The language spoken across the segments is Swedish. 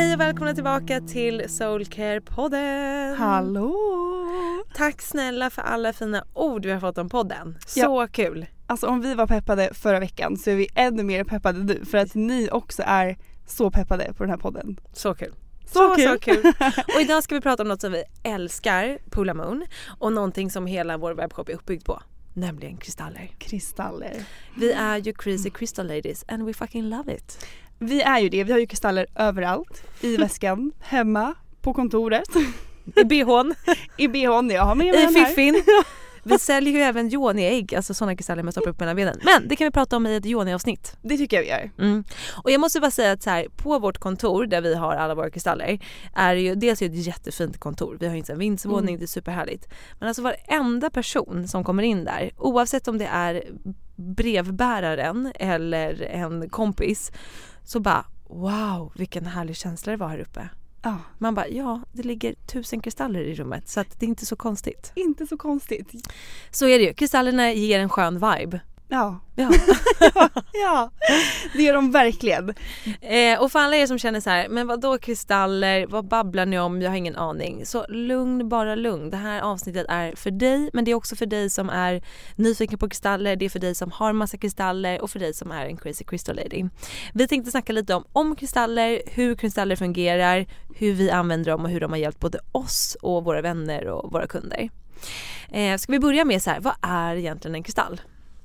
Hej och välkomna tillbaka till Soulcare-podden! Hallå! Tack snälla för alla fina ord vi har fått om podden. Så Ja. kul! Alltså om vi var peppade förra veckan så är vi ännu mer peppade nu för att ni också är så peppade på den här podden. Så kul. Så kul. så kul. Och idag ska vi prata om något som vi älskar, Poola Moon, och någonting som hela vår webbshop är uppbyggd på. Nämligen kristaller. Kristaller. Vi är ju crazy crystal ladies and we fucking love it. Vi är ju det, vi har ju kristaller överallt. I väskan, hemma, på kontoret, I bhn, i bhn. Jag har med mig i fiffin. Vi säljer ju även yoni-ägg, alltså sådana kristaller man stoppar upp mellan benen. Men det kan vi prata om i ett yoni-avsnitt. Det tycker jag vi gör. Mm. Och jag måste bara säga att så här, på vårt kontor där vi har alla våra kristaller är det ju dels ett jättefint kontor. Vi har ju en vindsvåning, Mm. det är superhärligt. Men alltså varenda person som kommer in där oavsett om det är brevbäraren eller en kompis så bara wow vilken härlig känsla det var här uppe. Ja, Man bara ja det ligger tusen kristaller i rummet så att det är inte så konstigt. inte så konstigt. Så är det ju, kristallerna ger en skön vibe. Ja, Ja. ja. det gör de verkligen. Eh, och för alla er som känner så här, men vad då kristaller, vad babblar ni om, jag har ingen aning. Så lugn, bara lugn. Det här avsnittet är för dig, men det är också för dig som är nyfiken på kristaller, det är för dig som har massa kristaller och för dig som är en crazy crystal lady. Vi tänkte snacka lite om, om kristaller, hur kristaller fungerar, hur vi använder dem och hur de har hjälpt både oss och våra vänner och våra kunder. Eh, ska vi börja med så här, vad är egentligen en kristall?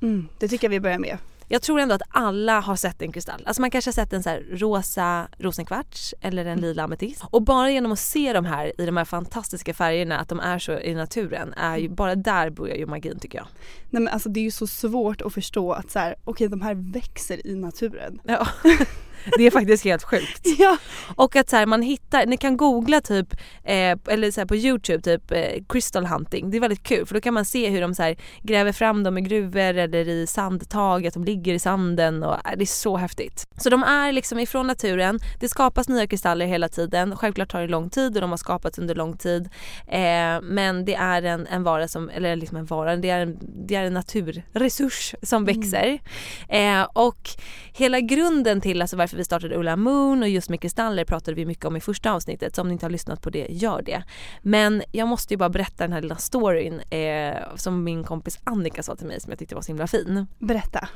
Mm, det tycker jag vi börjar med. Jag tror ändå att alla har sett en kristall. Alltså man kanske har sett en så rosa rosenkvarts eller en lila ametist. Och bara genom att se de här i de här fantastiska färgerna, att de är så i naturen, är ju, bara där börjar ju magin tycker jag. Nej men alltså det är ju så svårt att förstå att så här, okej de här växer i naturen. Ja. Det är faktiskt helt sjukt. Ja. Och att så här, man hittar, ni kan googla typ, eh, eller så här på youtube typ eh, crystal hunting. Det är väldigt kul för då kan man se hur de så här, gräver fram dem i gruvor eller i sandtag, att de ligger i sanden och eh, det är så häftigt. Så de är liksom ifrån naturen, det skapas nya kristaller hela tiden. Självklart tar det lång tid och de har skapats under lång tid. Eh, men det är en, en vara som, eller liksom en vara, det är en, det är en naturresurs som växer. Eh, och hela grunden till alltså varför vi startade Ulla Moon och just med kristaller pratade vi mycket om i första avsnittet så om ni inte har lyssnat på det, gör det. Men jag måste ju bara berätta den här lilla storyn eh, som min kompis Annika sa till mig som jag tyckte var så himla fin. Berätta.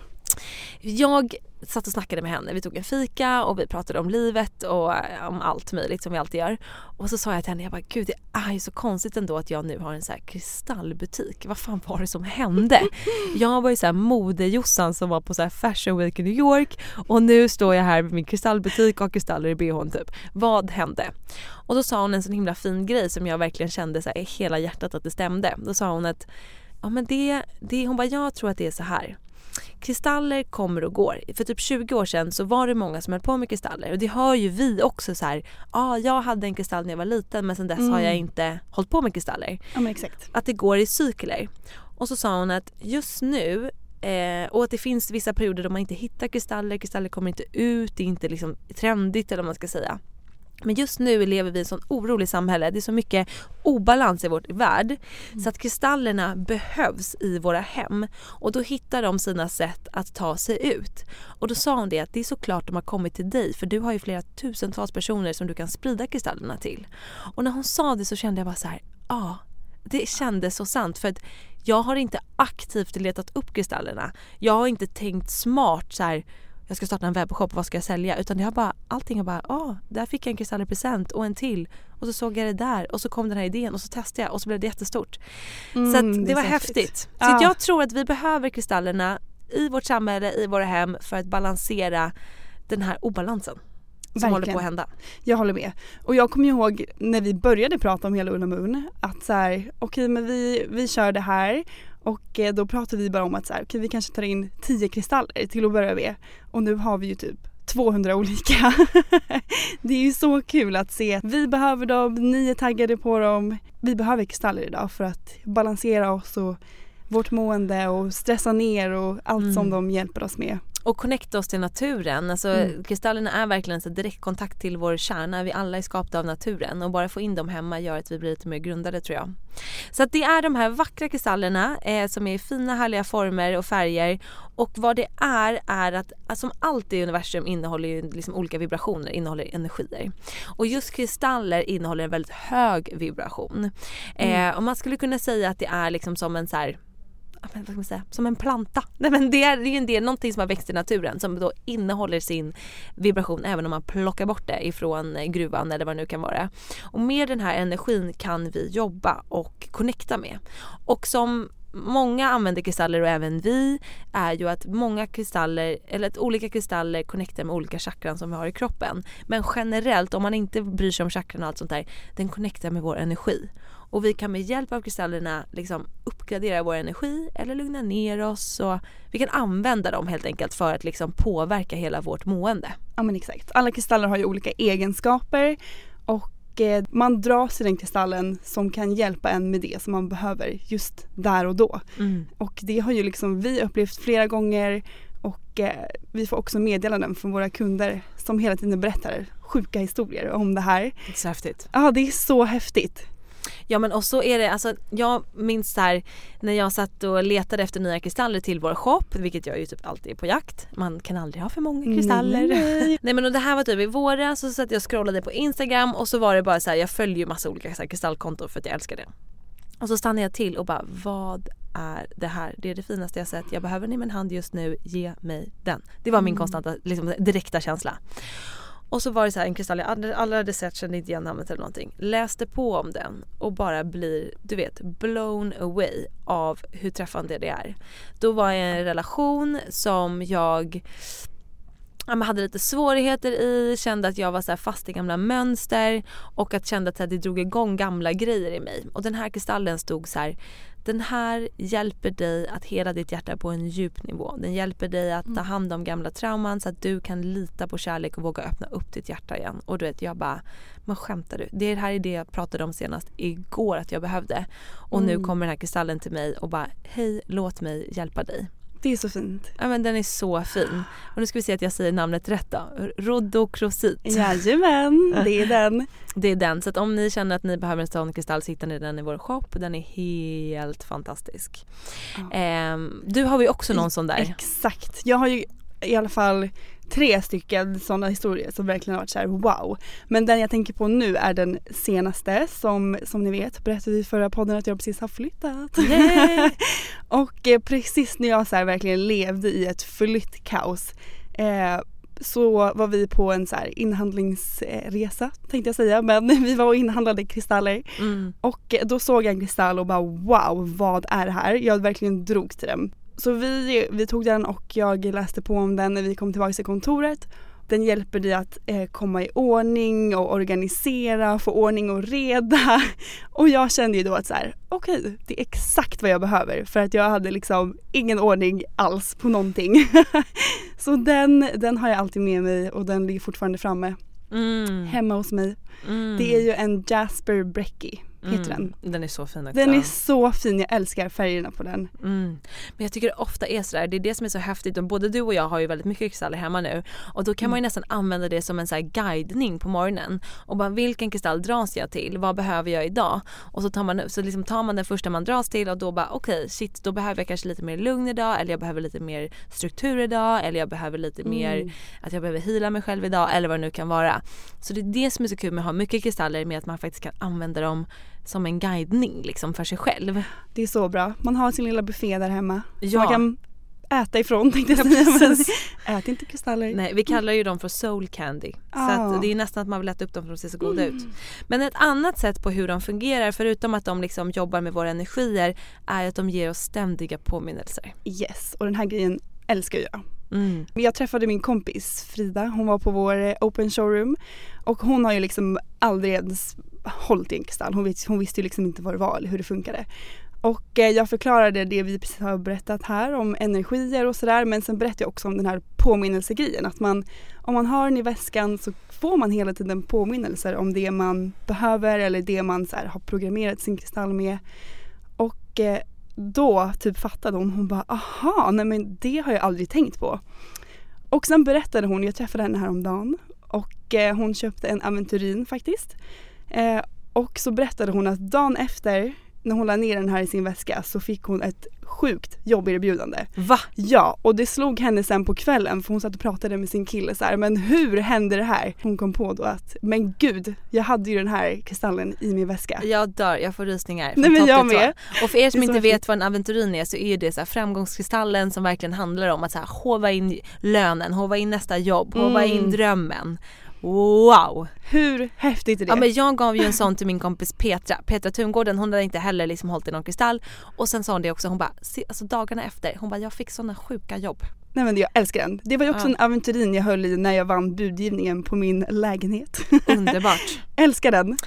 Jag satt och snackade med henne, vi tog en fika och vi pratade om livet och eh, om allt möjligt som vi alltid gör. Och så sa jag till henne, jag bara gud det är ju så konstigt ändå att jag nu har en så här kristallbutik. Vad fan var det som hände? Jag var ju så här modejossan som var på så här fashion week i New York och nu står jag här med min kristallbutik och har kristaller i bhn typ. Vad hände? Och då sa hon en sån himla fin grej som jag verkligen kände så här, i hela hjärtat att det stämde. Då sa hon att ja men det, det, hon bara jag tror att det är så här kristaller kommer och går. För typ 20 år sedan så var det många som höll på med kristaller och det hör ju vi också så här. Ah, jag hade en kristall när jag var liten men sen dess mm. har jag inte hållit på med kristaller. Ja men exakt. Att det går i cykler. Och så sa hon att just nu Eh, och att det finns vissa perioder då man inte hittar kristaller, kristaller kommer inte ut, det är inte liksom trendigt eller vad man ska säga. Men just nu lever vi i ett sånt oroligt samhälle. Det är så mycket obalans i vår värld. Mm. Så att kristallerna behövs i våra hem. Och då hittar de sina sätt att ta sig ut. Och då sa hon det att det är såklart de har kommit till dig för du har ju flera tusentals personer som du kan sprida kristallerna till. Och när hon sa det så kände jag bara så här, ja, ah, det kändes så sant. För att jag har inte aktivt letat upp kristallerna. Jag har inte tänkt smart så här, jag ska starta en webbshop, vad ska jag sälja? Utan det har bara, allting har bara, åh, där fick jag en kristall i present och en till. Och så såg jag det där och så kom den här idén och så testade jag och så blev det jättestort. Mm, så det, det var häftigt. Så ja. jag tror att vi behöver kristallerna i vårt samhälle, i våra hem för att balansera den här obalansen som Verkligen. håller på att hända. Jag håller med. Och jag kommer ihåg när vi började prata om hela Ulla Moon att så här, okej okay, men vi, vi kör det här och eh, då pratade vi bara om att så här, okay, vi kanske tar in 10 kristaller till att börja med. Och nu har vi ju typ 200 olika. det är ju så kul att se vi behöver dem, ni är taggade på dem. Vi behöver kristaller idag för att balansera oss och vårt mående och stressa ner och allt mm. som de hjälper oss med och connecta oss till naturen. Alltså, mm. Kristallerna är verkligen en direktkontakt till vår kärna. Vi alla är skapta av naturen och bara få in dem hemma gör att vi blir lite mer grundade tror jag. Så att det är de här vackra kristallerna eh, som är i fina härliga former och färger och vad det är är att alltså, som allt i universum innehåller ju liksom olika vibrationer, innehåller energier. Och just kristaller innehåller en väldigt hög vibration. Mm. Eh, och man skulle kunna säga att det är liksom som en så här vad ska man säga, som en planta. Nej, men det är ju en del, någonting som har växt i naturen som då innehåller sin vibration även om man plockar bort det ifrån gruvan eller vad det nu kan vara. Och med den här energin kan vi jobba och connecta med. Och som många använder kristaller och även vi är ju att många kristaller, eller att olika kristaller connectar med olika chakran som vi har i kroppen. Men generellt om man inte bryr sig om chakran och allt sånt där, den connectar med vår energi. Och vi kan med hjälp av kristallerna liksom uppgradera vår energi eller lugna ner oss. Och vi kan använda dem helt enkelt för att liksom påverka hela vårt mående. Ja men exakt. Alla kristaller har ju olika egenskaper och eh, man dras till den kristallen som kan hjälpa en med det som man behöver just där och då. Mm. Och det har ju liksom vi upplevt flera gånger och eh, vi får också meddelanden från våra kunder som hela tiden berättar sjuka historier om det här. Det är så häftigt. Ja det är så häftigt. Ja men och så är det, alltså jag minns här när jag satt och letade efter nya kristaller till vår shop, vilket jag ju typ alltid är på jakt. Man kan aldrig ha för många kristaller. Nej, Nej men och det här var typ i våras så satt jag och scrollade på Instagram och så var det bara så här, jag följer ju massa olika så här, kristallkonton för att jag älskar det. Och så stannade jag till och bara vad är det här? Det är det finaste jag sett. Jag behöver den i min hand just nu. Ge mig den. Det var min mm. konstanta, liksom, direkta känsla. Och så var det så en kristall jag aldrig, aldrig hade sett, kände inte igen namnet eller någonting. Läste på om den och bara blir, du vet, blown away av hur träffande det är. Då var jag i en relation som jag jag hade lite svårigheter i, kände att jag var så fast i gamla mönster och att kände att det drog igång gamla grejer i mig. Och den här kristallen stod så här, den här hjälper dig att hela ditt hjärta på en djup nivå. Den hjälper dig att ta mm. hand om gamla trauman så att du kan lita på kärlek och våga öppna upp ditt hjärta igen. Och du vet jag bara, men skämtar du? Det här är det jag pratade om senast igår att jag behövde. Och mm. nu kommer den här kristallen till mig och bara, hej låt mig hjälpa dig. Det är så fint. Ja men den är så fin. Och nu ska vi se att jag säger namnet rätt då. Rhodocrosit. Jajamän, det är den. Det är den. Så att om ni känner att ni behöver en sån kristall så hittar ni den i vår shop. Den är helt fantastisk. Ja. Eh, du har ju också någon sån där. Exakt. Jag har ju i alla fall tre stycken sådana historier som verkligen har varit såhär wow. Men den jag tänker på nu är den senaste som, som ni vet berättade vi i förra podden att jag precis har flyttat. och eh, precis när jag så verkligen levde i ett flyttkaos eh, så var vi på en så här inhandlingsresa tänkte jag säga men vi var och inhandlade kristaller mm. och då såg jag en kristall och bara wow vad är det här? Jag verkligen drog till den. Så vi, vi tog den och jag läste på om den när vi kom tillbaka till kontoret Den hjälper dig att eh, komma i ordning och organisera, få ordning och reda. Och jag kände ju då att så här, okej, okay, det är exakt vad jag behöver för att jag hade liksom ingen ordning alls på någonting. så den, den har jag alltid med mig och den ligger fortfarande framme mm. hemma hos mig. Mm. Det är ju en Jasper Brecky heter mm. den. Den är så fin också. Den är så fin, jag älskar färgerna på den. Mm. Men jag tycker det ofta är sådär, det är det som är så häftigt både du och jag har ju väldigt mycket kristaller hemma nu och då kan mm. man ju nästan använda det som en så här guidning på morgonen och bara vilken kristall dras jag till, vad behöver jag idag? Och så tar man, så liksom tar man den första man dras till och då bara okej okay, shit då behöver jag kanske lite mer lugn idag eller jag behöver lite mer struktur idag eller jag behöver lite mm. mer att jag behöver hila mig själv idag eller vad det nu kan vara. Så det är det som är så kul med att ha mycket kristaller med att man faktiskt kan använda dem som en guidning liksom för sig själv. Det är så bra. Man har sin lilla buffé där hemma. Ja. man kan äta ifrån tänkte jag säga. Men ät inte kristaller. Nej vi kallar ju dem för soul candy. Ah. Så det är nästan att man vill äta upp dem för att de ser så goda mm. ut. Men ett annat sätt på hur de fungerar förutom att de liksom jobbar med våra energier är att de ger oss ständiga påminnelser. Yes och den här grejen älskar jag. Mm. Jag träffade min kompis Frida, hon var på vår eh, open showroom och hon har ju liksom aldrig ens hållit i en kristall. Hon, vet, hon visste ju liksom inte vad det var eller hur det funkade. Och eh, jag förklarade det vi precis har berättat här om energier och sådär men sen berättade jag också om den här påminnelsegrejen att man om man har den i väskan så får man hela tiden påminnelser om det man behöver eller det man så här, har programmerat sin kristall med. Och eh, då typ fattade hon, hon bara aha, nej men det har jag aldrig tänkt på. Och sen berättade hon, jag träffade henne häromdagen och eh, hon köpte en aventurin faktiskt. Eh, och så berättade hon att dagen efter när hon la ner den här i sin väska så fick hon ett sjukt jobberbjudande. Va? Ja, och det slog henne sen på kvällen för hon satt och pratade med sin kille så här, men hur hände det här? Hon kom på då att, men gud, jag hade ju den här kristallen i min väska. Jag dör, jag får rysningar. Nej men jag med. Och för er som inte vet vad en aventurin är så är det så här framgångskristallen som verkligen handlar om att så här, hova in lönen, hova in nästa jobb, hova in mm. drömmen. Wow! Hur häftigt är det? Ja men jag gav ju en sån till min kompis Petra, Petra Tungården, hon hade inte heller liksom hållit i någon kristall och sen sa hon det också, hon bara, alltså dagarna efter, hon bara jag fick såna sjuka jobb. Nej men jag älskar den. Det var ju också ja. en aventurin jag höll i när jag vann budgivningen på min lägenhet. Underbart. älskar den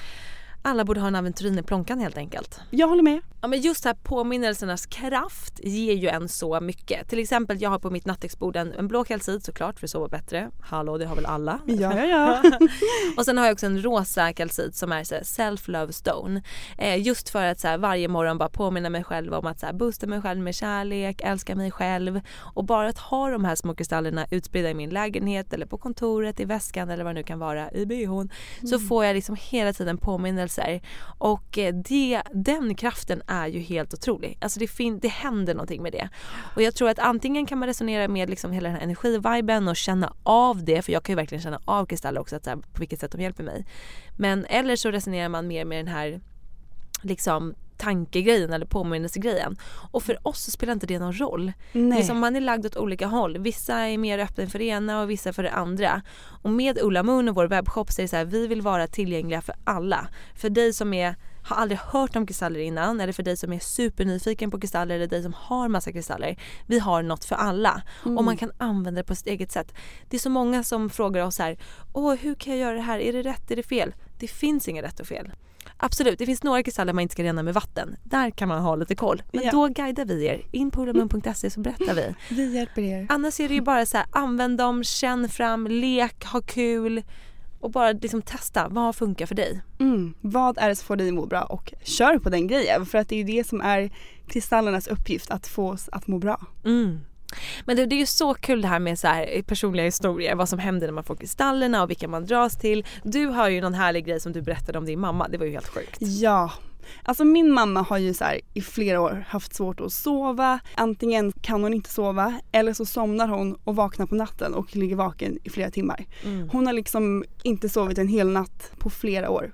alla borde ha en aventurin i plånkan helt enkelt. Jag håller med. Ja men just här påminnelsernas kraft ger ju en så mycket. Till exempel jag har på mitt nattduksbord en, en blå kalcit såklart för att sova bättre. Hallå det har väl alla? Ja ja ja. och sen har jag också en rosa kalcit som är så self love stone. Eh, just för att så här, varje morgon bara påminna mig själv om att så här, boosta mig själv med kärlek, älska mig själv. Och bara att ha de här små kristallerna utspridda i min lägenhet eller på kontoret, i väskan eller vad det nu kan vara, i bhn. Mm. Så får jag liksom hela tiden påminnelser händelser. Och eh, det, den kraften är ju helt otrolig. Alltså det, fin- det händer någonting med det. Och jag tror att antingen kan man resonera med liksom hela den här energiviben och känna av det, för jag kan ju verkligen känna av kristaller också, att här, på vilket sätt de hjälper mig. Men eller så resonerar man mer med den här liksom tankegrejen eller påminnelsegrejen. Och för oss så spelar inte det någon roll. Nej. Liksom man är lagd åt olika håll. Vissa är mer öppna för det ena och vissa för det andra. Och med Ulla Moon och vår webbshop så är det så här, vi vill vara tillgängliga för alla. För dig som är har aldrig hört om kristaller innan eller för dig som är supernyfiken på kristaller eller dig som har massa kristaller. Vi har något för alla mm. och man kan använda det på sitt eget sätt. Det är så många som frågar oss här, åh hur kan jag göra det här, är det rätt, är det fel? Det finns inget rätt och fel. Absolut, det finns några kristaller man inte ska rena med vatten. Där kan man ha lite koll. Men ja. då guidar vi er. In på olamun.se så berättar vi. Vi hjälper er. Annars är det ju bara så här, använd dem, känn fram, lek, ha kul och bara liksom testa. Vad funkar för dig? Mm. Vad är det som får dig att må bra och kör på den grejen. För att det är ju det som är kristallernas uppgift, att få oss att må bra. Mm. Men det, det, är ju så kul det här med så här, personliga historier, vad som händer när man får kristallerna och vilka man dras till. Du har ju någon härlig grej som du berättade om din mamma, det var ju helt sjukt. Ja, Alltså min mamma har ju så här, i flera år haft svårt att sova. Antingen kan hon inte sova eller så somnar hon och vaknar på natten och ligger vaken i flera timmar. Mm. Hon har liksom inte sovit en hel natt på flera år.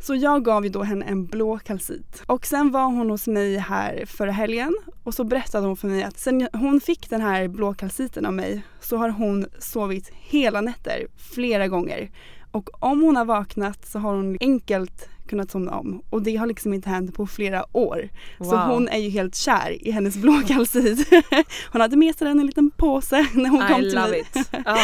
Så jag gav ju då henne en blå kalcit. Och sen var hon hos mig här förra helgen och så berättade hon för mig att sen hon fick den här blå kalciten av mig så har hon sovit hela nätter flera gånger. Och om hon har vaknat så har hon enkelt kunnat somna om och det har liksom inte hänt på flera år. Så Wow. hon är ju helt kär i hennes blå kalsit. hon hade med sig den i en liten påse när hon kom I till love mig. Ah.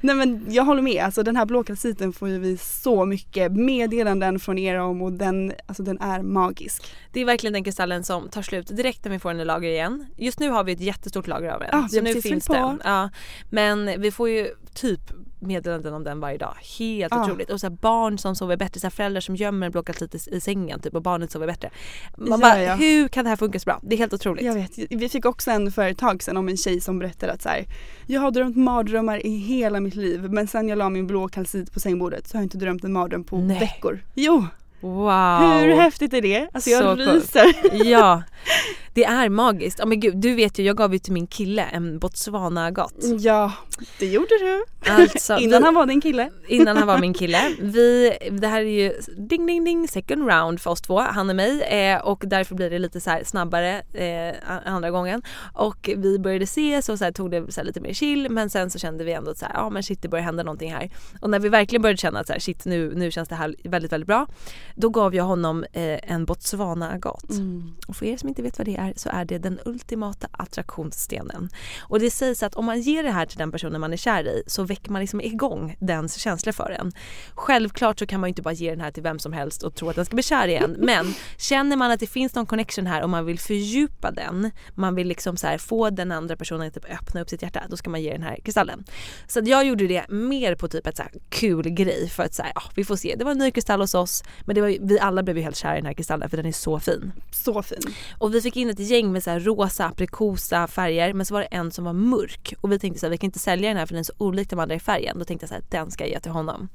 Nej men jag håller med, alltså den här blå kalsiten får ju vi så mycket meddelanden från er om och den, alltså den är magisk. Det är verkligen den kristallen som tar slut direkt när vi får den i lager igen. Just nu har vi ett jättestort lager av den. Vi så nu finns den. Ja. Men vi får ju typ meddelanden om den varje dag. Helt Ja. otroligt. Och så barn som sover bättre, så här föräldrar som gömmer en blå kalsit i, i sängen typ och barnet sover bättre. Man Ja, bara, ja. hur kan det här funka så bra? Det är helt otroligt. Jag vet, vi fick också en för ett tag sedan om en tjej som berättade att så här, jag har drömt mardrömmar i hela mitt liv men sen jag la min blå kalsit på sängbordet så har jag inte drömt en mardröm på Nej. veckor. Jo, Wow. hur häftigt är det? Alltså jag Så ryser. Ja, det är magiskt. Ja men gud, du vet ju jag gav ju till min kille en botswana-got. Ja, det gjorde du. Alltså, Innan vi- han var din kille. innan han var min kille. Vi, det här är ju ding ding ding second round för oss två, han och mig eh, och därför blir det lite så snabbare eh, andra gången. Och vi började ses och så här tog det så lite mer chill men sen så kände vi ändå att så här, ja men shit det börjar hända någonting här. Och när vi verkligen började känna att så här, shit nu, nu känns det här väldigt väldigt bra då gav jag honom eh, en botswana-agat. Mm. Och för er som inte vet vad det är så är det den ultimata attraktionsstenen. Och det sägs att om man ger det här till den personen man är kär i så väcker man liksom igång dens känslor för en. Självklart så kan man ju inte bara ge den här till vem som helst och tro att den ska bli kär igen. Men känner man att det finns någon connection här och man vill fördjupa den, man vill liksom så få den andra personen att typ öppna upp sitt hjärta, då ska man ge den här kristallen. Så jag gjorde det mer på typ ett så kul grej för att så här, ja, vi får se. Det var en ny kristall hos oss men det var, vi alla blev ju helt kära i den här kristallen för den är så fin. Så fin. Och vi fick in ett gäng med så rosa, aprikosa färger men så var det en som var mörk och vi tänkte så här, vi kan inte sälja den här för den är så olik de andra i färgen. Då tänkte jag så här, den ska jag ge till honom.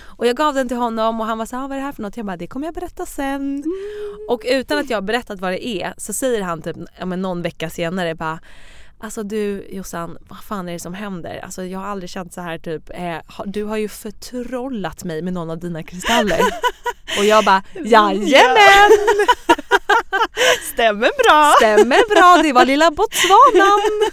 Och jag gav den till honom och han var så här, "Ah, vad är det här för något? Jag bara, det kommer jag berätta sen. Och utan att jag har berättat vad det är så säger han typ ja, men någon vecka senare bara Alltså du Jossan, vad fan är det som händer? Alltså jag har aldrig känt så här typ, eh, du har ju förtrollat mig med någon av dina kristaller. och jag bara, jajamän! Stämmer bra! Stämmer bra, det var lilla Botswanan.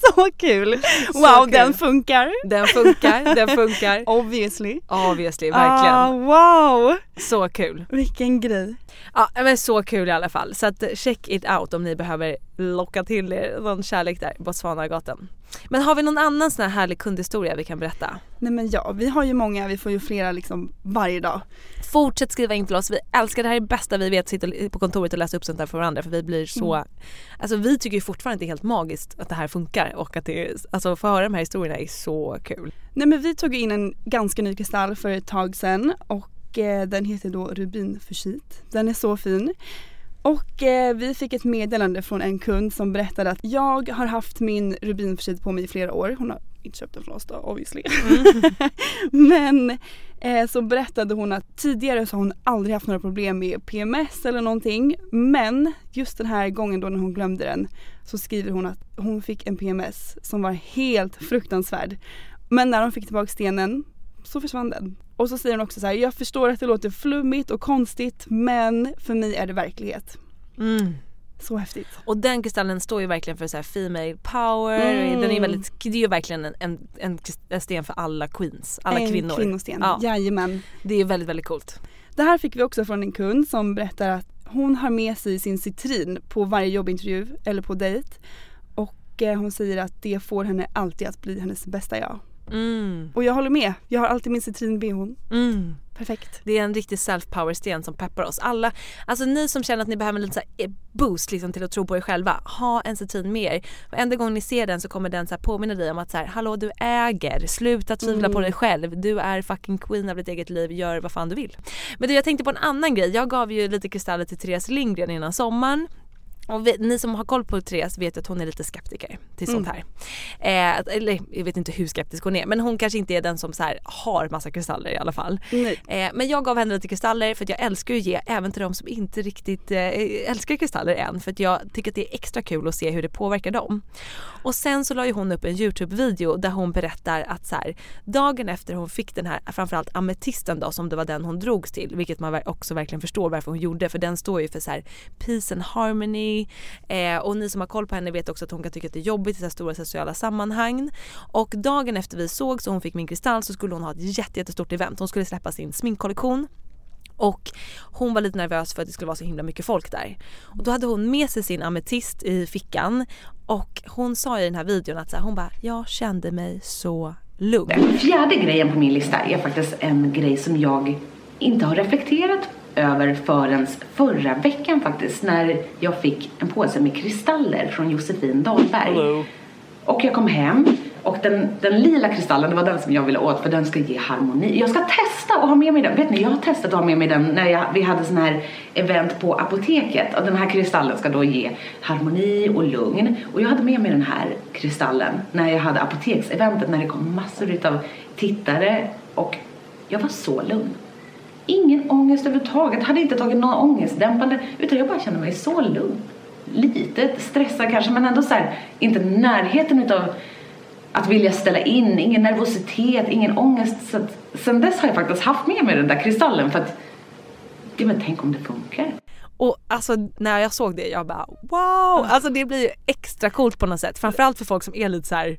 Så kul! Så Wow, kul. den funkar. Den funkar, den funkar. Obviously. Obviously, verkligen. Ah, wow! Så kul. Vilken grej. Ja men så kul i alla fall. Så att check it out om ni behöver locka till er någon kärlek där, Botswanagatan. Men har vi någon annan sån här härlig kundhistoria vi kan berätta? Nej men ja, vi har ju många, vi får ju flera liksom varje dag. Fortsätt skriva in till oss, vi älskar det här är det bästa vi vet, sitta på kontoret och läsa upp sånt där för varandra för vi blir så, alltså vi tycker fortfarande att det är helt magiskt att det här funkar och att det, är- alltså få höra de här historierna är så kul. Nej men vi tog in en ganska ny kristall för ett tag sedan och eh, den heter då rubinfusit. Den är så fin. Och eh, vi fick ett meddelande från en kund som berättade att jag har haft min rubinfusit på mig i flera år. Hon har inte köpt den från oss då obviously. Men eh, så berättade hon att tidigare så har hon aldrig haft några problem med PMS eller någonting. Men just den här gången då när hon glömde den så skriver hon att hon fick en PMS som var helt fruktansvärd. Men när hon fick tillbaka stenen så försvann den. Och så säger hon också så här, jag förstår att det låter flummigt och konstigt men för mig är det verklighet. Mm. Så häftigt. Och den kristallen står ju verkligen för så female power, Mm. den är väldigt, det är ju verkligen en, en, en, en sten för alla queens, alla en kvinnor. kvinnosten, Ja. jajamän. Det är väldigt väldigt coolt. Det här fick vi också från en kund som berättar att hon har med sig sin citrin på varje jobbintervju eller på dejt. Och eh, hon säger att det får henne alltid att bli hennes bästa jag. Mm. Och jag håller med, jag har alltid min citrin-bhn. Mm. Perfekt. Det är en riktig self-power sten som peppar oss alla. Alltså ni som känner att ni behöver en liten så eh, boost liksom till att tro på er själva. Ha en citrin med er. Varenda gång ni ser den så kommer den så här påminna dig om att så här, hallå du äger. Sluta tvivla på dig själv. Du är fucking queen av ditt eget liv. Gör vad fan du vill. Men du jag tänkte på en annan grej. Jag gav ju lite kristaller till Therese Lindgren innan sommaren. Och vi, ni som har koll på Therese vet att hon är lite skeptiker till sånt här. Eh, att- eller jag vet inte hur skeptisk hon är men hon kanske inte är den som så här, har massa kristaller i alla fall. Eh, men jag gav henne lite kristaller för att jag älskar att ge även till de som inte riktigt eh, älskar kristaller än för att jag tycker att det är extra kul att se hur det påverkar dem. Och sen så la ju hon upp en Youtube-video där hon berättar att så här, dagen efter hon fick den här framförallt ametisten då som det var den hon drogs till vilket man också verkligen förstår varför hon gjorde för den står ju för så här peace and harmony eh, och ni som har koll på henne vet också att hon kan tycka att det är jobbigt i så här stora sociala sammanhang. Och dagen efter vi såg så hon fick min kristall så skulle hon ha ett jätte, jättestort event. Hon skulle släppa sin sminkkollektion Och hon var lite nervös för att det skulle vara så himla mycket folk där. Och då hade hon med sig sin ametist i fickan och hon sa i den här videon att så här, hon bara, jag kände mig så lugn. Fjärde grejen på min lista är faktiskt en grej som jag inte har reflekterat över förrän förra veckan faktiskt när jag fick en påse med kristaller från Josefin Dahlberg. Hello. Och jag kom hem och den, den lila kristallen, det var den som jag ville åt för den ska ge harmoni. Jag ska testa att ha med mig den. Vet ni, jag har testat att ha med mig den när jag, vi hade sån här event på apoteket. Och den här kristallen ska då ge harmoni och lugn. Och jag hade med mig den här kristallen när jag hade apotekseventet när det kom massor utav tittare. Och jag var så lugn. Ingen ångest överhuvudtaget. Hade inte tagit någon ångestdämpande utan jag bara kände mig så lugn. Lite stressad kanske men ändå så här, inte närheten utav att vilja ställa in, ingen nervositet, ingen ångest. Så att, sen dess har jag faktiskt haft med mig den där kristallen för att, ja men tänk om det funkar. Och alltså när jag såg det jag bara wow! Alltså det blir ju extra coolt på något sätt. Framförallt för folk som är lite så här.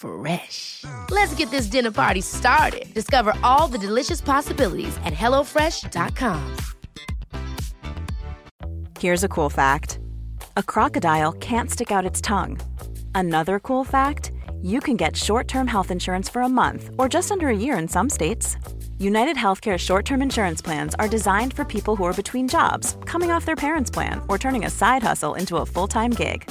Fresh. Let's get this dinner party started. Discover all the delicious possibilities at hellofresh.com. Here's a cool fact a crocodile can't stick out its tongue. Another cool fact you can get short term health insurance for a month or just under a year in some states. United Healthcare short term insurance plans are designed for people who are between jobs, coming off their parents' plan, or turning a side hustle into a full time gig.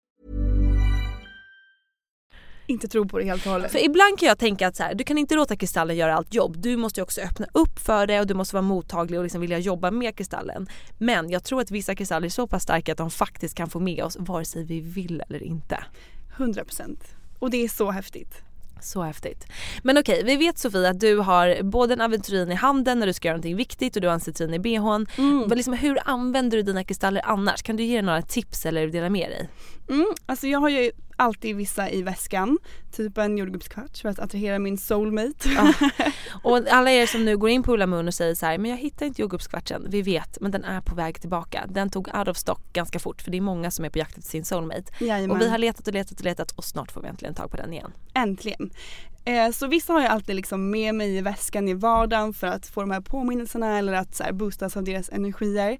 Inte tro på det helt och hållet. För ibland kan jag tänka att så här, du kan inte låta kristallen göra allt jobb. Du måste ju också öppna upp för det och du måste vara mottaglig och liksom vilja jobba med kristallen. Men jag tror att vissa kristaller är så pass starka att de faktiskt kan få med oss vare sig vi vill eller inte. 100 procent. Och det är så häftigt. Så häftigt. Men okej, vi vet Sofie att du har både en aventurin i handen när du ska göra någonting viktigt och du har en citrin i bhn. Men liksom, hur använder du dina kristaller annars? Kan du ge några tips eller dela med dig? Mm, alltså jag har ju alltid vissa i väskan. Typ en jordgubbskvarts för att attrahera min soulmate. Och alla er som nu går in på Ulla Moon och säger så här, men jag hittar inte jordgubbskvartsen. Vi vet, men den är på väg tillbaka. Den tog out of stock ganska fort för det är många som är på jakt efter sin soulmate. Jajamän. Och vi har letat och letat och letat och snart får vi äntligen tag på den igen. Äntligen. Eh, så vissa har jag alltid liksom med mig i väskan i vardagen för att få de här påminnelserna eller att så här, boostas av deras energier.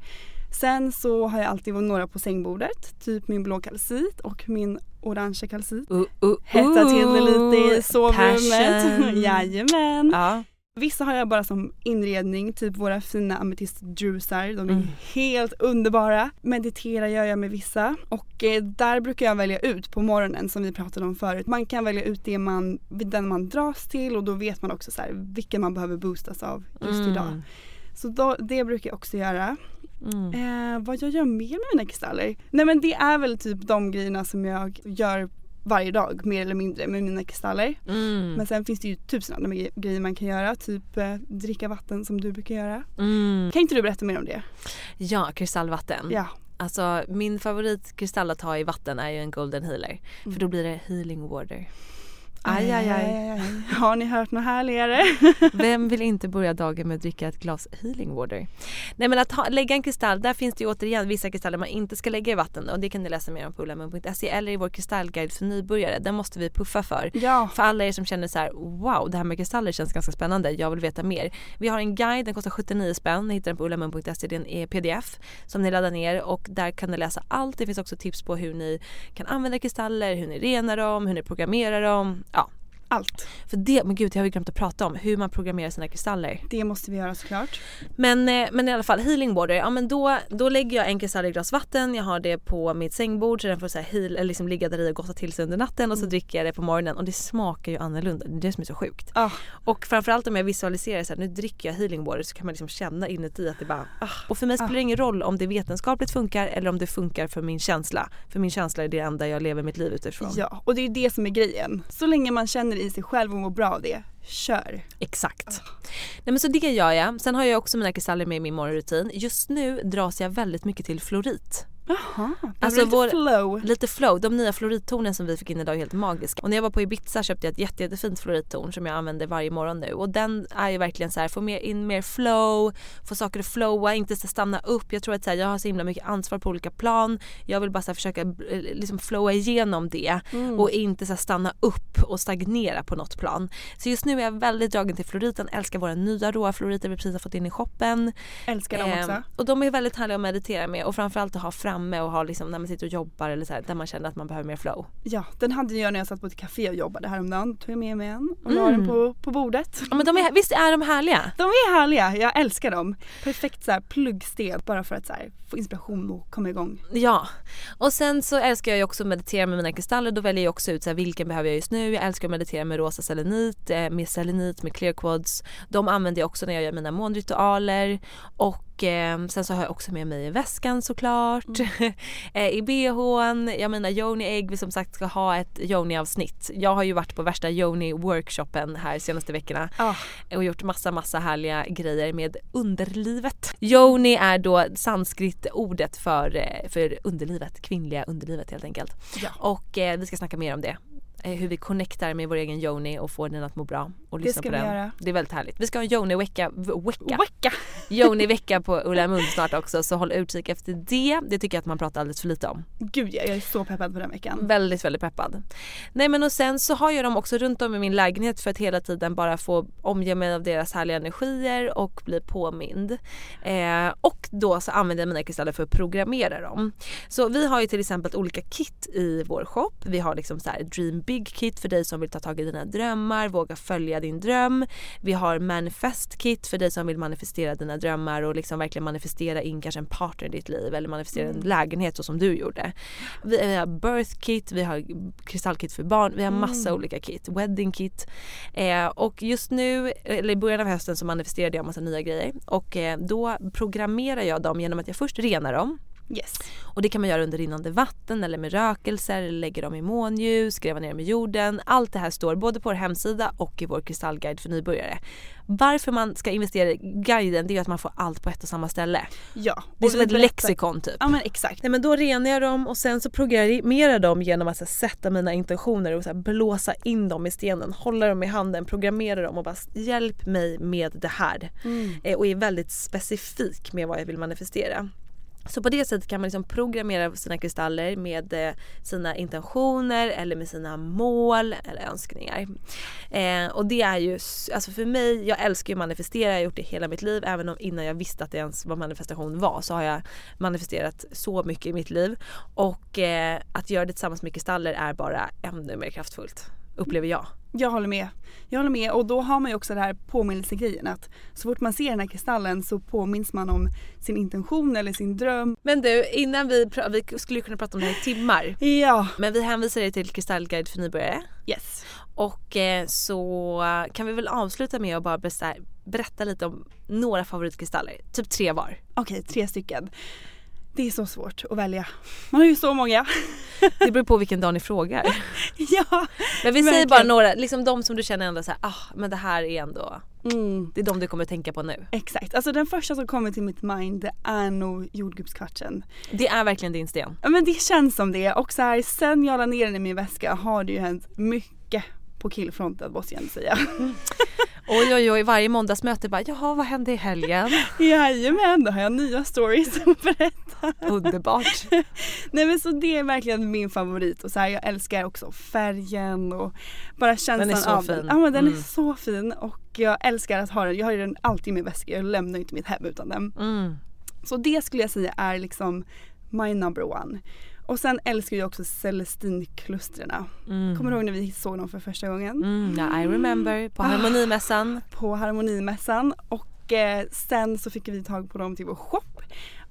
Sen så har jag alltid några på sängbordet, typ min blå kalcit och min orangea kalcit. Uh, uh, Hetta till det lite i uh, sovrummet. Jajamän. Ja. Vissa har jag bara som inredning, typ våra fina ametistdrusar. De är Mm. helt underbara. Meditera gör jag med vissa och eh, där brukar jag välja ut på morgonen som vi pratade om förut. Man kan välja ut det man, den man dras till och då vet man också så här, vilken man behöver boostas av just Mm. idag. Så då, det brukar jag också göra. Mm. Eh, vad jag gör mer med mina kristaller? Nej men det är väl typ de grejerna som jag gör varje dag mer eller mindre med mina kristaller. Mm. Men sen finns det ju tusen andra gre- grejer man kan göra. Typ eh, dricka vatten som du brukar göra. Mm. Kan inte du berätta mer om det? Ja, kristallvatten. Ja. Alltså min favoritkristall att ha i vatten är ju en golden healer. Mm. För då blir det healing water. Aj, aj, aj. Har ni hört något härligare? Vem vill inte börja dagen med att dricka ett glas healing water? Nej men att ha, lägga en kristall, där finns det ju återigen vissa kristaller man inte ska lägga i vatten och det kan ni läsa mer om på ullamun.se eller i vår kristallguide för nybörjare. Den måste vi puffa för. Ja. För alla er som känner så här: wow det här med kristaller känns ganska spännande, jag vill veta mer. Vi har en guide, den kostar 79 spänn, ni hittar den på ullamun.se, det är en pdf som ni laddar ner och där kan ni läsa allt. Det finns också tips på hur ni kan använda kristaller, hur ni renar dem, hur ni programmerar dem. Allt. för det, men gud jag har ju glömt att prata om hur man programmerar sina kristaller. Det måste vi göra såklart. Men, eh, men i alla fall healing water, ja men då, då lägger jag en kristall i ett glas vatten, jag har det på mitt sängbord så den får så här heal, eller liksom ligga där i och gotta till sig under natten och så dricker jag det på morgonen och det smakar ju annorlunda, det är det som är så sjukt. Ah, Och framförallt om jag visualiserar så här, nu dricker jag healing water så kan man liksom känna inuti att det bara ah. Och för mig spelar det ingen roll om det vetenskapligt funkar eller om det funkar för min känsla. För min känsla är det enda jag lever mitt liv utifrån. ja, och det är det som är grejen. Så länge man känner i sig själv och mår bra av det, kör. Exakt. Nej men så det gör jag. Sen har jag också mina kristaller med i min morgonrutin. Just nu dras jag väldigt mycket till florit. Jaha, Alltså alltså vår- flow. Lite flow, de nya florittornen som vi fick in idag är helt magiska. Och när jag var på Ibiza köpte jag ett jätte, jättefint florittorn som jag använder varje morgon nu. Och den är ju verkligen så här, få mer, in mer flow, få saker att flowa, inte så stanna upp. Jag tror att så här, jag har så himla mycket ansvar på olika plan. Jag vill bara så här, försöka eh, liksom flowa igenom det och inte så här, stanna upp och stagnera på något plan. Så just nu är jag väldigt dragen till floriten, älskar våra nya råa floriter vi precis har fått in i shoppen. Älskar dem Ehm, också. och de är väldigt härliga att meditera med och framförallt att ha framme och ha liksom när man sitter och jobbar eller så här, där man känner att man behöver mer flow. Ja, den hade jag när jag satt på ett café och jobbade häromdagen. Tog jag med mig en och la den på, på bordet. Ja men de är, visst är de härliga? De är härliga, jag älskar dem. Perfekt så här pluggsten bara för att så här, få inspiration och komma igång. Ja. Och sen så älskar jag ju också att meditera med mina kristaller. Då väljer jag också ut så här, vilken behöver jag just nu. Jag älskar att meditera med rosa selenit, eh, med selenit, med clear quads. De använder jag också när jag gör mina månritualer. Och eh, sen så har jag också med mig i väskan såklart. eh, I bhn, jag menar yoni ägg, vi som sagt ska ha ett yoni avsnitt. Jag har ju varit på värsta yoni workshopen här senaste veckorna Ah. och gjort massa massa härliga grejer med underlivet. Yoni är då sanskrit-ordet för, eh, för underlivet, kvinnliga underlivet helt enkelt. Ja. Och eh, vi ska snacka mer om det. Eh, hur vi connectar med vår egen yoni och får den att må bra. Och Det lyssna ska på vi den. göra. Det är väldigt härligt. Vi ska ha en yoni-vecka, v- vecka. Wacka! Yoni-vecka på Ulla Mund snart också så håll utkik efter det. Det tycker jag att man pratar alldeles för lite om. Gud ja, jag är så peppad på den veckan. Väldigt, väldigt peppad. Nej men och sen så har jag dem också runt om i min lägenhet för att hela tiden bara få omge mig av deras härliga energier och bli påmind. Eh, och då så använder jag mina kristaller för att programmera dem. Så vi har ju till exempel olika kit i vår shop. Vi har liksom så här Dream Big Kit för dig som vill ta tag i dina drömmar, våga följa din dröm. Vi har Manifest Kit för dig som vill manifestera dina drömmar och liksom verkligen manifestera in kanske en partner i ditt liv eller manifestera en lägenhet så som du gjorde. Vi vi har birth kit, vi har kristallkit för barn, vi har massa olika kit. Wedding kit. Eh, och just nu, eller i början av hösten så manifesterade jag massa nya grejer och eh, då programmerar jag dem genom att jag först renar dem. Yes. Och det kan man göra under rinnande vatten eller med rökelser, eller lägga dem i månljus, gräva ner dem i jorden. Allt det här står både på vår hemsida och i vår kristallguide för nybörjare. Varför man ska investera i guiden det är att man får allt på ett och samma ställe. Ja. Det är som ett berättar- lexikon typ. Ja men exakt. Nej men då renar jag dem och sen så programmerar jag dem genom att så, här, sätta mina intentioner och så, här, blåsa in dem i stenen, hålla dem i handen, programmera dem och bara hjälp mig med det här. Eh, och är väldigt specifik med vad jag vill manifestera. Så på det sättet kan man liksom programmera sina kristaller med eh, sina intentioner eller med sina mål eller önskningar. Eh, och det är ju, alltså för mig, jag älskar ju att manifestera, jag har gjort det hela mitt liv. Även om innan jag visste att det ens vad manifestation var så har jag manifesterat så mycket i mitt liv. Och eh, att göra det tillsammans med kristaller är bara ännu mer kraftfullt upplever jag. Jag håller med. Jag håller med och då har man ju också det här påminnelsegrejen att så fort man ser den här kristallen så påminns man om sin intention eller sin dröm. Men du, innan vi, vi skulle kunna prata om det här i timmar. Ja. Men vi hänvisar dig till Kristallguide för nybörjare. Yes. Och eh, så kan vi väl avsluta med att bara berätta, lite om några favoritkristaller. Typ tre var. Okej, tre stycken. Det är så svårt att välja. Man har ju så många. Det beror på vilken dag ni frågar. ja. Men vi säger bara några, liksom de som du känner ändå såhär, ah men det här är ändå, Mm. det är de du kommer tänka på nu. Exakt, alltså den första som kommer till mitt mind det är nog jordgubbskvartsen. Det är verkligen din sten. Ja, Men det känns som det och så här, sen jag la ner den i min väska har det ju hänt mycket på killfronten måste jag ändå säga. Oj oj oj, varje måndagsmöte bara, jaha vad hände i helgen? Jajamän, då har jag nya stories att berätta. Underbart. Nej men så det är verkligen min favorit och så här, jag älskar också färgen och bara känslan är så av fin. den. Ja men den Mm. är så fin och jag älskar att ha den. Jag har den alltid i min väska, jag lämnar ju inte mitt hem utan den. Mm. Så det skulle jag säga är liksom my number one. Och sen älskar jag också Celestinklustren. Mm. Kommer du ihåg när vi såg dem för första gången? Mm, ja, I remember på harmonimässan. På Harmonimässan och eh, sen så fick vi tag på dem till vår shop.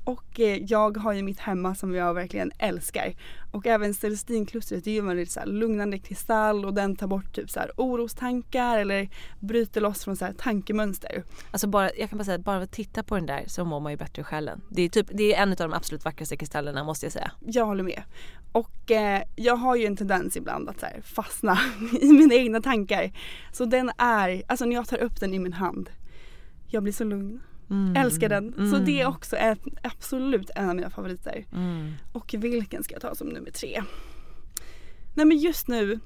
Och eh, jag har ju mitt hemma som jag verkligen älskar. Och även Celestinklustret är ju en väldigt så här, lugnande kristall och den tar bort typ så här, orostankar eller bryter loss från så här, tankemönster. Alltså bara, jag kan bara säga att bara att titta på den där så mår man ju bättre i själen. Det är, typ, det är en av de absolut vackraste kristallerna måste jag säga. Jag håller med. Och eh, jag har ju en tendens ibland att så fastna i mina egna tankar. Så den är, alltså när jag tar upp den i min hand, jag blir så lugn. Mm. Älskar den. Så Mm. det är också ett, absolut en av mina favoriter. Mm. Och vilken ska jag ta som nummer tre? Nej men just nu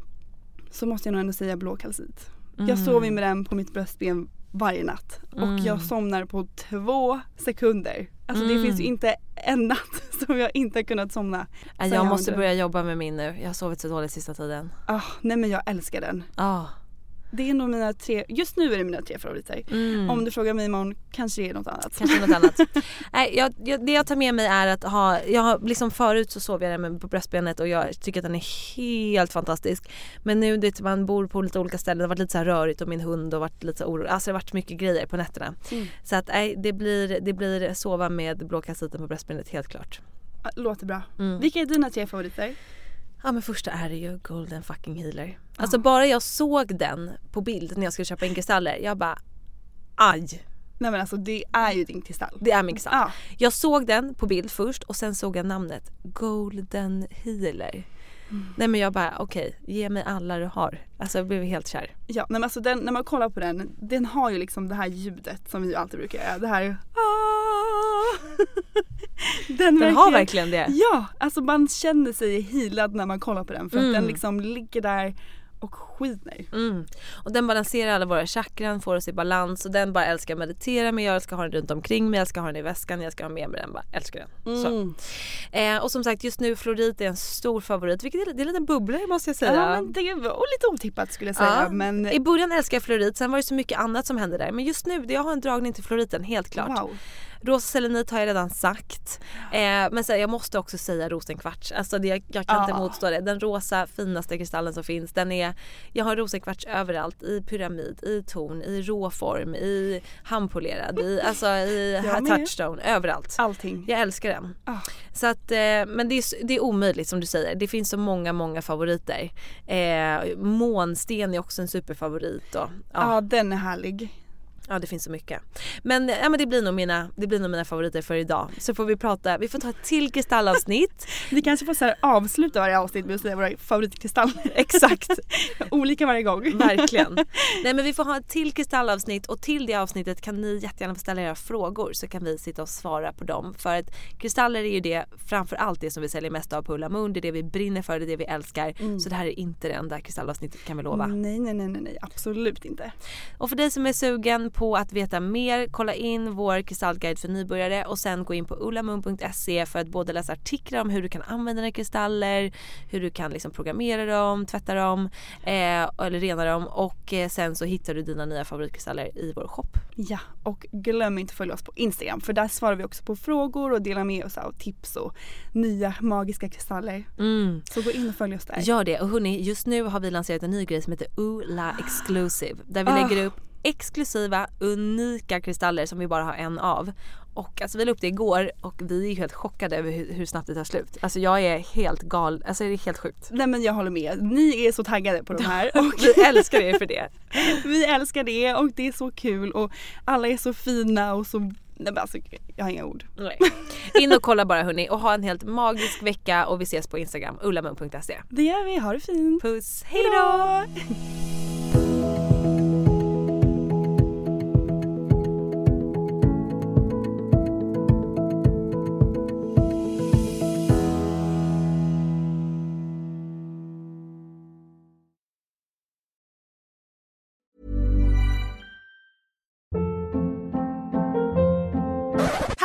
så måste jag nog ändå säga blå kalcit. Jag Mm. sover med den på mitt bröstben varje natt och Mm. jag somnar på två sekunder. Alltså det Mm. finns ju inte en natt som jag inte har kunnat somna. Jag har måste börja jobba med min nu. Jag har sovit så dåligt sista tiden. Ah, nej men jag älskar den. Ah. Det är nog mina tre, just nu är det mina tre favoriter. Mm. Om du frågar mig imorgon kanske det är något annat. Kanske något annat. Nej, jag, jag, det jag tar med mig är att ha, jag har liksom förut så sov jag med på bröstbenet och jag tycker att den är helt fantastisk. Men nu det man bor på lite olika ställen, det har varit lite så rörigt och min hund har varit lite så orolig. Alltså det har varit mycket grejer på nätterna. Mm. Så att nej, det blir, det blir sova med blå kalciten på bröstbenet helt klart. Låter bra. Mm. Vilka är dina tre favoriter? Ja men första är det ju Golden fucking healer. Alltså bara jag såg den på bild när jag skulle köpa in kristaller, jag bara aj. Nej men alltså det är ju din kristall. Det är min kristall. Ja. Jag såg den på bild först och sen såg jag namnet Golden healer. Nej men jag bara okej, ge mig alla du har. Alltså jag blev helt kär. Ja nej, men alltså den, när man kollar på den, den har ju liksom det här ljudet som vi alltid brukar göra. Det här ah! Den, Den har verkligen det. Ja, alltså man känner sig healad när man kollar på den för att Mm. den liksom ligger där och skiner. Mm. Och den balanserar alla våra chakran, får oss i balans och den bara älskar att meditera med. Jag älskar ha den runt omkring mig, jag älskar ha den i väskan, jag ska ha med mig den. Bara älskar den. Så. Mm. Eh, och som sagt just nu Florit är en stor favorit, vilket är, det är en liten bubblare måste jag säga. Ja men det var lite otippat skulle jag säga Ja. men I början älskade jag florit, sen var det så mycket annat som hände där. Men just nu, jag har en dragning till floriten helt klart. wow. Rosa selenit har jag redan sagt. Eh, men så, här, jag måste också säga rosenkvarts. Alltså det, jag, jag kan inte Ja. motstå det. Den rosa finaste kristallen som finns. Den är, jag har rosenkvarts överallt. I pyramid, i torn, i råform, i handpolerad, i, alltså i touchstone. Överallt. Allting. Jag älskar den. Ah. Så att, eh, men det är, det är omöjligt som du säger. Det finns så många, många favoriter. Eh, månsten är också en superfavorit. Och, Ja. ja, den är härlig. Ja, det finns så mycket. Men, ja, men det, blir nog mina, det blir nog mina favoriter för idag. Så får vi prata, vi får ta ett till kristallavsnitt. Vi kanske får så här avsluta varje avsnitt med att säga våra favoritkristaller. Exakt. Olika varje gång. Verkligen. Nej men vi får ha ett till kristallavsnitt och till det avsnittet kan ni jättegärna få ställa era frågor så kan vi sitta och svara på dem. För att kristaller är ju det framför allt det som vi säljer mest av på Ulla Moon. Det är det vi brinner för, det är det vi älskar. Så det här är inte det enda kristallavsnittet kan vi lova. Nej, nej, nej, nej, nej, absolut inte. Och för dig som är sugen på att veta mer, kolla in vår kristallguide för nybörjare och sen gå in på ullamun.se för att både läsa artiklar om hur du kan använda dina kristaller, hur du kan liksom programmera dem, tvätta dem eh, eller rena dem och eh, sen så hittar du dina nya favoritkristaller i vår shop. Ja, och glöm inte att följa oss på Instagram för där svarar vi också på frågor och delar med oss av tips och nya magiska kristaller. Mm. Så gå in och följ oss där. Gör det och hörni just nu har vi lanserat en ny grej som heter Oola Exclusive där vi Ah. lägger upp exklusiva unika kristaller som vi bara har en av. Och alltså vi la upp det igår och vi är helt chockade över hur, hur snabbt det tar slut. Alltså jag är helt gal, alltså det är helt sjukt. Nej men jag håller med. Ni är så taggade på de här. Och Vi älskar er för det. vi älskar det och det är så kul och alla är så fina och så Nej men alltså jag har inga ord. Nej. In och kolla bara hörni och ha en helt magisk vecka och vi ses på Instagram, ullamun.se. Det gör vi, ha det fint. Puss, hejdå!